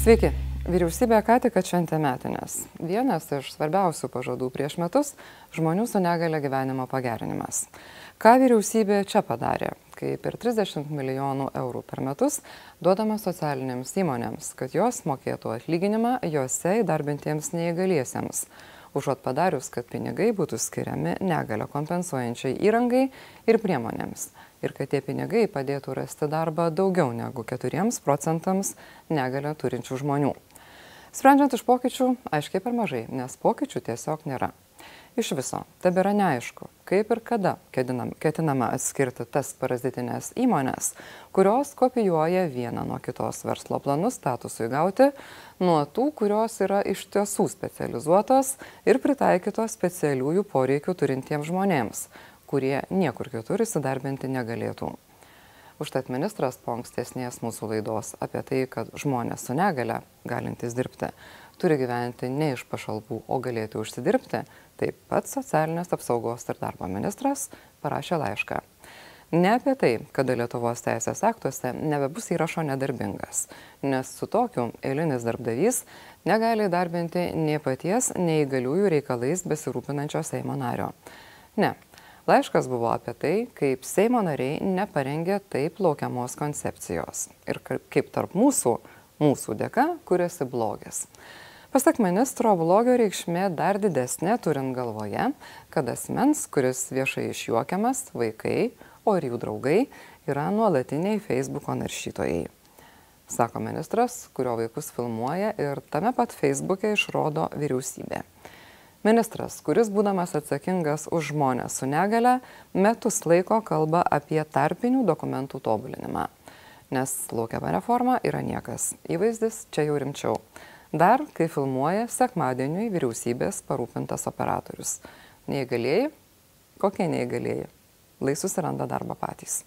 Sveiki. Vyriausybė ką tik atšventė metinės. Vienas iš svarbiausių pažadų prieš metus - žmonių su negale gyvenimo pagerinimas. Ką vyriausybė čia padarė, kai per 30 milijonų eurų per metus duodama socialinėms įmonėms, kad jos mokėtų atlyginimą juose įdarbintiems neįgaliesiems užuot padarius, kad pinigai būtų skiriami negalio kompensuojančiai įrangai ir priemonėms ir kad tie pinigai padėtų rasti darbą daugiau negu 4 procentams negalę turinčių žmonių. Sprendžiant iš pokyčių, aiškiai per mažai, nes pokyčių tiesiog nėra. Iš viso, tebėra neaišku, kaip ir kada ketinam, ketinama atskirti tas parazitinės įmonės, kurios kopijuoja vieną nuo kitos verslo planus statusui gauti, nuo tų, kurios yra iš tiesų specializuotos ir pritaikytos specialiųjų poreikių turintiems žmonėms, kurie niekur kitur įsidarbinti negalėtų. Užtat ministras po ankstesnės mūsų laidos apie tai, kad žmonės su negale, galintys dirbti, turi gyventi ne iš pašalpų, o galėti užsidirbti, taip pat socialinės apsaugos ir darbo ministras parašė laišką. Ne apie tai, kada Lietuvos teisės aktuose nebebus įrašo nedarbingas, nes su tokiu eilinis darbdavys negali darbinti nei paties neįgaliųjų reikalais besirūpinančio Seimo nario. Ne, Laiškas buvo apie tai, kaip Seimo nariai neparengė taip laukiamos koncepcijos ir kaip tarp mūsų, mūsų dėka, kuriasi blogis. Pasak ministro, blogio reikšmė dar didesnė, turint galvoje, kad asmens, kuris viešai išjuokiamas, vaikai, o ir jų draugai yra nuolatiniai Facebook'o naršytojai. Sako ministras, kurio vaikus filmuoja ir tame pat Facebook'e išrodo vyriausybė. Ministras, kuris būdamas atsakingas už žmonės su negale, metus laiko kalba apie tarpinių dokumentų tobulinimą. Nes laukiama reforma yra niekas. Įvaizdis čia jau rimčiau. Dar, kai filmuoja sekmadieniui vyriausybės parūpintas operatorius. Neįgalėjai? Kokie neįgalėjai? Lai susiranda darbą patys.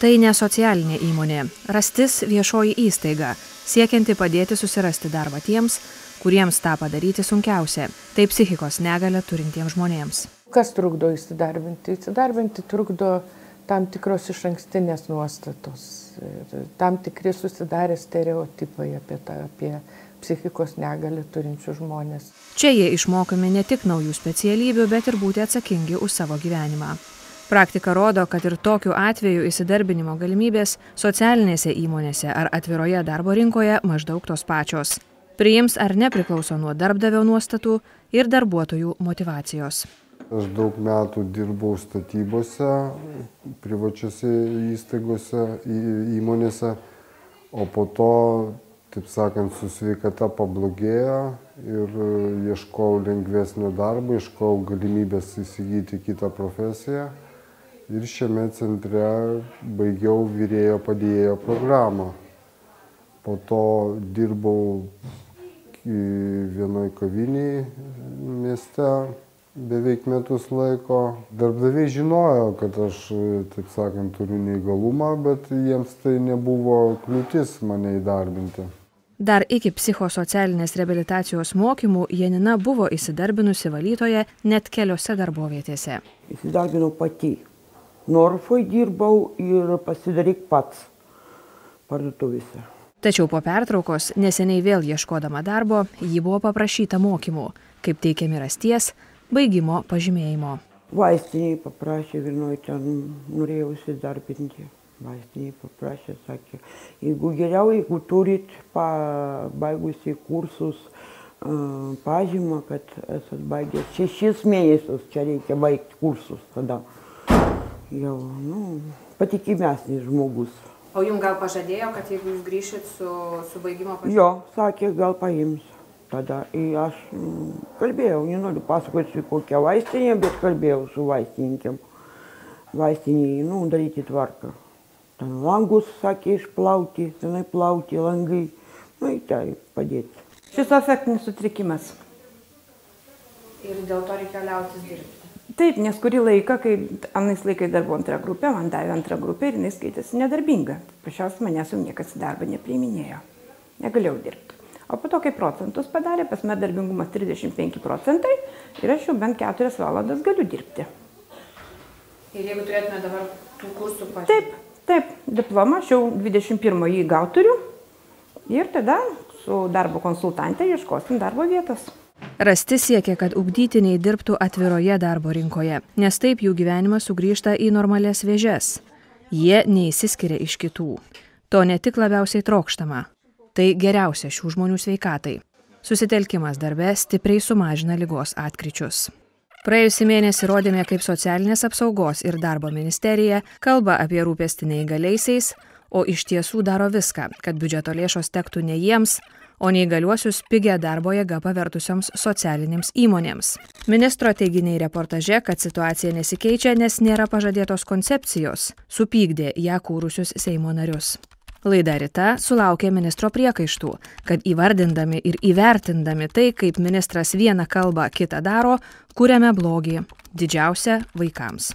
Tai ne socialinė įmonė. Rastis viešoji įstaiga siekianti padėti susirasti darbą tiems, kuriems tą padaryti sunkiausia - tai psichikos negalę turintiems žmonėms. Kas trukdo įsidarbinti? Įsidarbinti trukdo tam tikros iš ankstinės nuostatos, tam tikri susidarę stereotipai apie, tą, apie psichikos negalę turinčių žmonės. Čia jie išmokami ne tik naujų specialybių, bet ir būti atsakingi už savo gyvenimą. Praktika rodo kad ir tokiu atveju įsidarbinimo galimybės socialinėse įmonėse ar atviroje darbo rinkoje maždaug tos pačios. Priims ar ne priklauso nuo darbdavio nuostatų ir darbuotojų motyvacijos Aš daug metų dirbau statybose, privačiose įstaigose, įmonėse, o po to, taip sakant, su sveikata pablogėjo ir ieškojau lengvesnio darbo, ieškojau galimybės įsigyti kitą profesiją ir šiame centre baigiau vyrėjo padėjėjo programą. Po to dirbau vienoj kaviniai mieste beveik metus laiko. Darbdaviai žinojo, kad aš, taip sakant, turiu neįgalumą, bet jiems tai nebuvo kliūtis mane įdarbinti. Dar iki psichosocialinės rehabilitacijos mokymų Janina buvo įsidarbinusi valytoje net keliose darbovietėse. Įsidarbinau pati Norfoj dirbau ir pasidaryk pats parduotuvėse. Tačiau po pertraukos, neseniai vėl ieškodama darbo, ji buvo paprašyta mokymų, kaip teikiami rasties, baigimo pažymėjimo. Vaistiniai paprašė, vienoj ten norėjau įsidarbinti. Vaistiniai paprašė, sakė, jeigu geriau, jeigu turit baigusi kursus, pažymą, kad esat baigęs šešis mėnesius, čia reikia baigti kursus tada jau, nu, patikimesnis žmogus. O jums gal pažadėjo, kad jeigu jūs grįšit su, su baigimo pažymiu? Jo, sakė, gal paims. Tada aš kalbėjau, nenoriu pasakoti kokią vaistinę, bet kalbėjau su vaistininkėm. Vaistiniai, nu, daryti tvarką. Ten langus, sakė, išplauti, tenai plauti langai, nu, į tai padėti. Šis afektinis sutrikimas. Ir dėl to reikia liautis dirbti. Taip, nes kurį laiką, kai anais laikais dar buvo antra grupė, man davė antrą grupę ir jis skaitėsi nedarbinga. Pašiausiai manęs jau niekas į darbą nepriiminėjo. Negalėjau dirbti. O po to, kai procentus padarė, pas mane darbingumas 35 procentai ir aš jau bent 4 valandas galiu dirbti. Ir jeigu turėtume dabar tų kursų pažiūrėti? Taip, Taip, diplomą aš jau 21 jį gaut turiu ir tada su darbo konsultante ieškosim darbo vietos. Rasti siekia, kad ugdytiniai dirbtų atviroje darbo rinkoje, nes taip jų gyvenimas sugrįžta į normales vėžes. Jie neįsiskiria iš kitų. To ne tik labiausiai trokštama, tai geriausia šių žmonių sveikatai. Susitelkimas darbe stipriai sumažina lygos atkryčius. Praėjusį mėnesį rodėme, kaip socialinės apsaugos ir darbo ministerija kalba apie rūpestį neįgaliaisiais, o iš tiesų daro viską, kad biudžeto lėšos tektų ne jiems, o neįgaliuosius pigia darbo jėga pavertusioms socialinėms įmonėms. Ministro teiginiai reportaže, kad situacija nesikeičia, nes nėra pažadėtos koncepcijos, supykdė ją kūrusius Seimo narius. Laida Rita sulaukė ministro priekaištų, kad įvardindami ir įvertindami tai, kaip ministras vieną kalbą kitą daro, kūrėme blogį, didžiausią vaikams.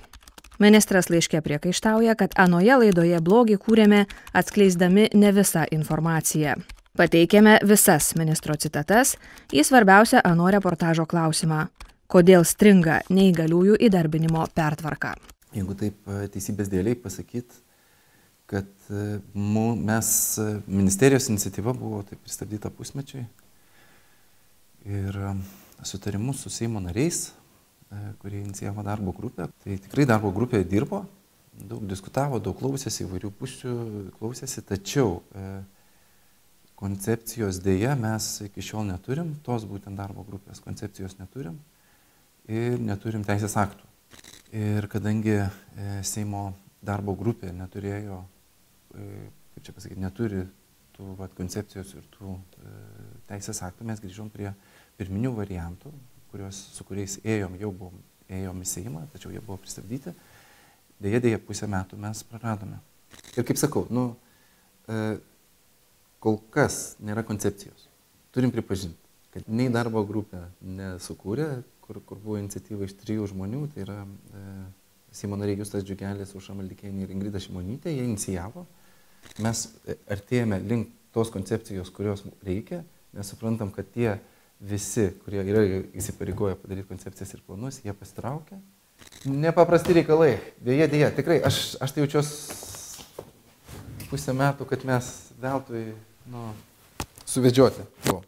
Ministras laiškė priekaištauja, kad anoje laidoje blogį kūrėme atskleisdami ne visą informaciją. Pateikėme visas ministro citatas į svarbiausią ano reportažo klausimą - kodėl stringa neįgaliųjų įdarbinimo pertvarka. Jeigu taip e, teisybės dėliai pasakyti, kad e, mes, e, ministerijos iniciatyva buvo taip pristabdyta pusmečiai ir sutarimu su Seimo nariais, kurie inicijavo darbo grupę, tai tikrai darbo grupė dirbo, daug diskutavo, daug klausėsi, įvairių pusių klausėsi, tačiau koncepcijos dėja mes iki šiol neturim, tos būtent darbo grupės. Koncepcijos neturim ir neturim teisės aktų. Ir kadangi e, Seimo darbo grupė neturėjo, e, kaip čia pasakyti, neturi tų vat, koncepcijos ir tų e, teisės aktų, mes grįžom prie pirminių variantų, kurios, su kuriais ėjom, jau buvom, ėjom į Seimą, tačiau jie buvo pristabdyti. Deja, dėja, pusę metų mes praradome. Ir kaip sakau, nu, e, kol kas nėra koncepcijos. Turim pripažinti, kad nei darbo grupė nesukūrė, kur, kur buvo iniciatyva iš trijų žmonių, tai yra e, Seimo nariai Justas Džiugelis, Uša Maldikėnė ir Ingrida Šimonytė, jie inicijavo. Mes artėjame link tos koncepcijos, kurios reikia, nes suprantam, kad tie visi, kurie yra įsipareigoję padaryti koncepcijas ir planus, jie pasitraukia. Nepaprasti reikalai. Dėja, dėja, tikrai, aš, aš tai jaučiuosi pusę metų, kad mes veltui nu, suvedžioti buvo.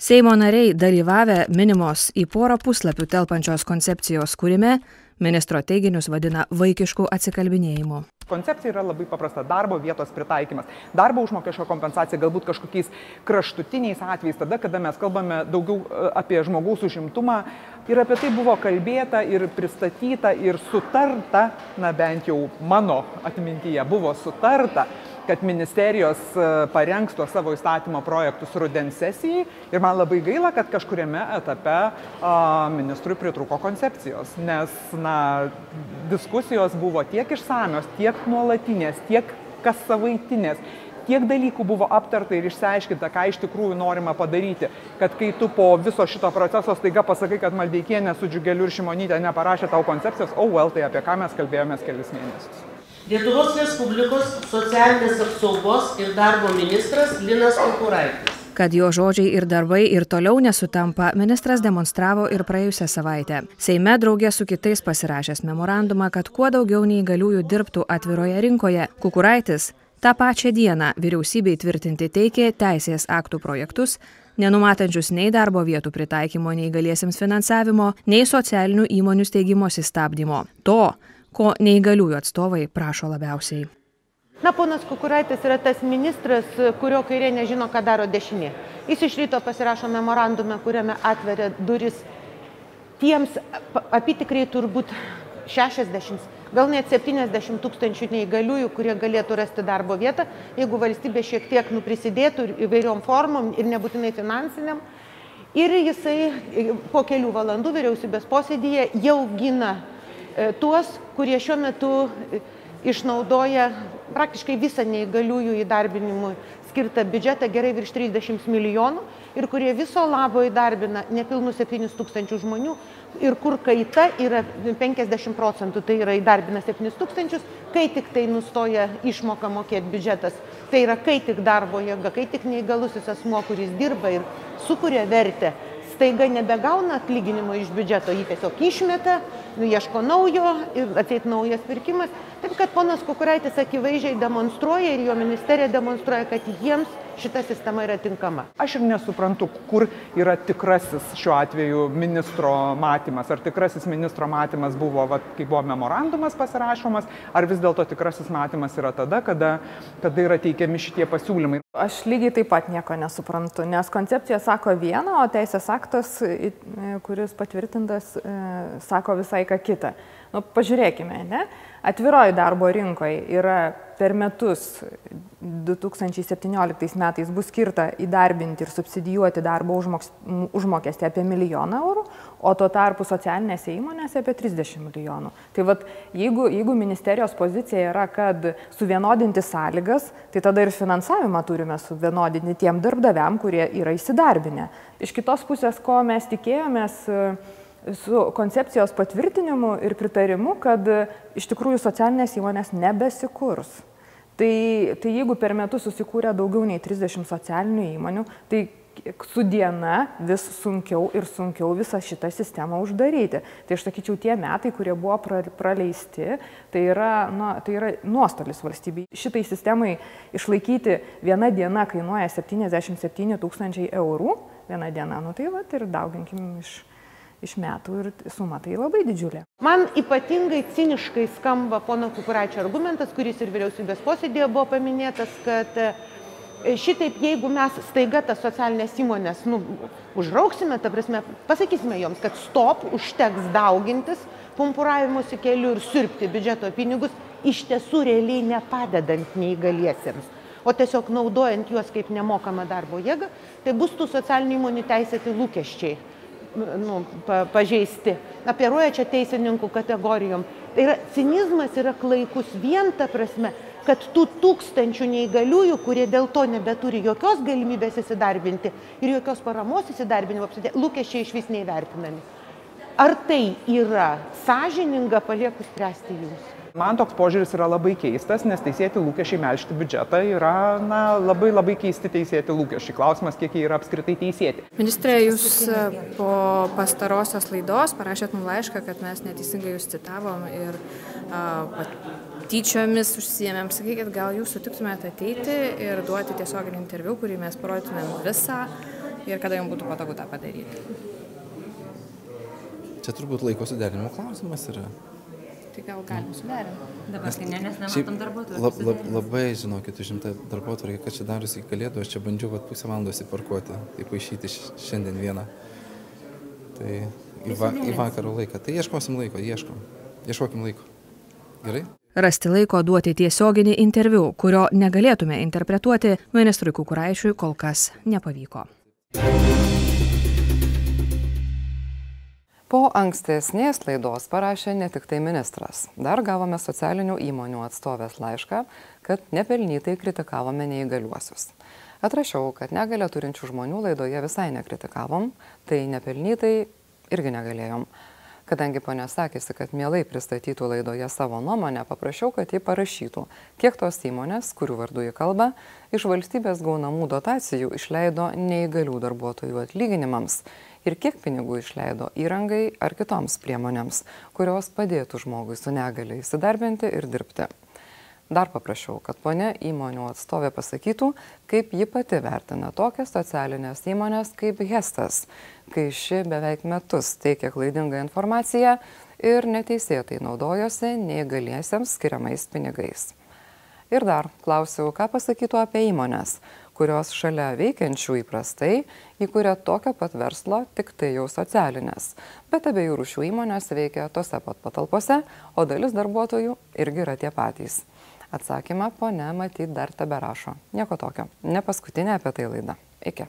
Seimo nariai dalyvavę minimos į porą puslapių telpančios koncepcijos kūrime ministro teiginius vadina vaikišku atsikalbinėjimu. Koncepcija yra labai paprasta - darbo vietos pritaikymas. Darbo užmokesčio kompensacija galbūt kažkokiais kraštutiniais atvejais, tada, kada mes kalbame daugiau e, apie žmogaus užimtumą. Ir apie tai buvo kalbėta ir pristatyta ir sutarta, na bent jau mano atmintyje buvo sutarta kad ministerijos e, parengs tuos savo įstatymo projektus rudens sesijai. Ir man labai gaila, kad kažkuriame etape ministrui pritruko koncepcijos, nes na, diskusijos buvo tiek išsamios, tiek nuolatinės, tiek kas savaitinės, tiek dalykų buvo aptarta ir išsiaiškinta, ką iš tikrųjų norima padaryti, kad kai tu po viso šito proceso staiga pasakai, kad Maldeikienė su Džiugeliu ir Šimonytė neparašė tau koncepcijos, o oh well, tai apie ką mes kalbėjomės kelis mėnesius. Lietuvos Respublikos socialinės apsaugos ir darbo ministras Linas Kukuraitis. Kad jo žodžiai ir darbai ir toliau nesutampa, ministras demonstravo ir praėjusią savaitę. Seime draugė su kitais pasirašęs memorandumą, kad kuo daugiau neįgaliųjų dirbtų atviroje rinkoje. Kukuraitis tą pačią dieną vyriausybei tvirtinti teikė teisės aktų projektus, nenumatančius nei darbo vietų pritaikymo neįgaliesiems finansavimo, nei socialinių įmonių steigimosi stabdymo. To, ko neįgaliųjų atstovai prašo labiausiai. Na, ponas Kukuraitis yra tas ministras, kurio kairė nežino, ką daro dešinė. Jis iš ryto pasirašo memorandumą, kuriame atveria duris tiems apitikriai turbūt 60, gal net 70 tūkstančių neįgaliųjų, kurie galėtų rasti darbo vietą, jeigu valstybė šiek tiek nuprisidėtų įvairiom formom ir nebūtinai finansiniam. Ir jisai po kelių valandų vyriausybės posėdėje jau gina tuos, kurie šiuo metu e, išnaudoja praktiškai visą neįgaliųjų įdarbinimui skirtą biudžetą gerai virš 30 milijonų ir kurie viso labo įdarbina nepilnus 7 tūkstančių žmonių ir kur kaita yra 50 procentų, tai yra įdarbina 7 tūkstančius, kai tik tai nustoja išmoka mokėti biudžetas, tai yra kai tik darbo jėga, kai tik neįgalusis asmo, kuris dirba ir sukuria vertę, staiga nebegauna atlyginimo iš biudžeto, jį tiesiog išmeta ieško naujo ir atseit naujas pirkimas. Taip kad ponas Kukuraitis akivaizdžiai demonstruoja ir jo ministerija demonstruoja, kad jiems šita sistema yra tinkama. Aš ir nesuprantu, kur yra tikrasis šiuo atveju ministro matymas. Ar tikrasis ministro matymas buvo, va, kai buvo memorandumas pasirašomas, ar vis dėlto tikrasis matymas yra tada, kada, kada yra teikiami šitie pasiūlymai. Aš lygiai taip pat nieko nesuprantu, nes koncepcija sako vieną, o teisės aktas, kuris patvirtintas, e, sako visai ką kitą. Nu, pažiūrėkime, ne? Atviroji darbo rinkoje yra per metus 2017 metais bus skirta įdarbinti ir subsidijuoti darbo užmokestį apie milijoną eurų, o tuo tarpu socialinėse įmonėse apie 30 milijonų. Tai vad, jeigu, jeigu ministerijos pozicija yra, kad suvienodinti sąlygas, tai tada ir finansavimą turime suvienodinti tiem darbdaviam, kurie yra įsidarbinę. Iš kitos pusės, ko mes tikėjomės, su koncepcijos patvirtinimu ir pritarimu, kad iš tikrųjų socialinės įmonės nebesikurs. Tai, tai jeigu per metus susikūrė daugiau nei 30 socialinių įmonių, tai su diena vis sunkiau ir sunkiau visą šitą sistemą uždaryti. Tai aš sakyčiau, tie metai, kurie buvo praleisti, tai yra, na, tai yra nuostolis valstybei. Šitai sistemai išlaikyti viena diena kainuoja 77 tūkstančiai eurų, viena diena, nu tai va, ir dauginkim iš iš metų ir suma tai labai didžiulė. Man ypatingai ciniškai skamba pono Kukuraičio argumentas, kuris ir vyriausybės posėdėje buvo paminėtas, kad e, šitaip, jeigu mes staiga tas socialinės įmonės nu, užrauksime, ta prasme, pasakysime joms, kad stop, užteks daugintis, pumpuravimuose keliu ir sirpti biudžeto pinigus, iš tiesų realiai nepadedant neįgaliesiems, o tiesiog naudojant juos kaip nemokamą darbo jėgą, tai bus tų socialinių įmonių teisėti lūkesčiai nu, pa, pažeisti. Apieruoja čia teisininkų kategorijom. Tai yra, cinizmas yra klaikus vien ta prasme, kad tų tūkstančių neįgaliųjų, kurie dėl to nebeturi jokios galimybės įsidarbinti ir jokios paramos įsidarbinimo, lūkesčiai iš vis neįvertinami. Ar tai yra sąžininga, palieku spręsti jūs? Man toks požiūris yra labai keistas, nes teisėti lūkesčiai melžti biudžetą yra na, labai labai keisti teisėti lūkesčiai. Klausimas, kiek jie yra apskritai teisėti. Ministrė, jūs e, po pastarosios laidos parašėt mums laišką, kad mes neteisingai jūs citavom ir uh, tyčiomis užsijėmėm. Sakykit, gal jūs sutiktumėte ateiti ir duoti tiesioginį interviu, kurį mes parodytumėm visą ir kada jums būtų patogu tą padaryti. Čia turbūt laiko suderinimo klausimas yra tai gal galim suderinti. Dabar tai ne, nes nematom darbuotojų. Lab, lab, labai, žinokit, užimta darbuotojai, kad čia darosi iki kalėdų, aš čia bandžiau vat, pusę valandos įparkuoti, tai paaišyti šiandien vieną. Tai į, va, į vakaro laiką. Tai ieškosim laiko, ieškom. Ieškokim laiko. Gerai? Rasti laiko duoti tiesioginį interviu, kurio negalėtume interpretuoti, ministrui Kukuraišiui kol kas nepavyko. Po ankstesnės laidos parašė ne tik tai ministras. Dar gavome socialinių įmonių atstovės laišką, kad nepelnytai kritikavome neįgaliuosius. Atrašiau, kad negalę turinčių žmonių laidoje visai nekritikavom, tai nepelnytai irgi negalėjom. Kadangi ponė sakėsi, kad mielai pristatytų laidoje savo nuomonę, paprašiau, kad ji parašytų, kiek tos įmonės, kurių vardu ji kalba, iš valstybės gaunamų dotacijų išleido neįgalių darbuotojų atlyginimams ir kiek pinigų išleido įrangai ar kitoms priemonėms, kurios padėtų žmogui su negaliai įsidarbinti ir dirbti. Dar paprašiau, kad ponė įmonių atstovė pasakytų, kaip ji pati vertina tokias socialinės įmonės kaip Hestas, kai ši beveik metus teikia klaidingą informaciją ir neteisėtai naudojosi neįgaliesiems skiriamais pinigais. Ir dar klausiau, ką pasakytų apie įmonės, kurios šalia veikiančių įprastai įkuria tokio pat verslo, tik tai jau socialinės. Bet abiejų rūšių įmonės veikia tose pat patalpose, o dalis darbuotojų irgi yra tie patys. Atsakymą ponė matyt dar tebe rašo. Nieko tokio. Ne paskutinė apie tai laida. Iki.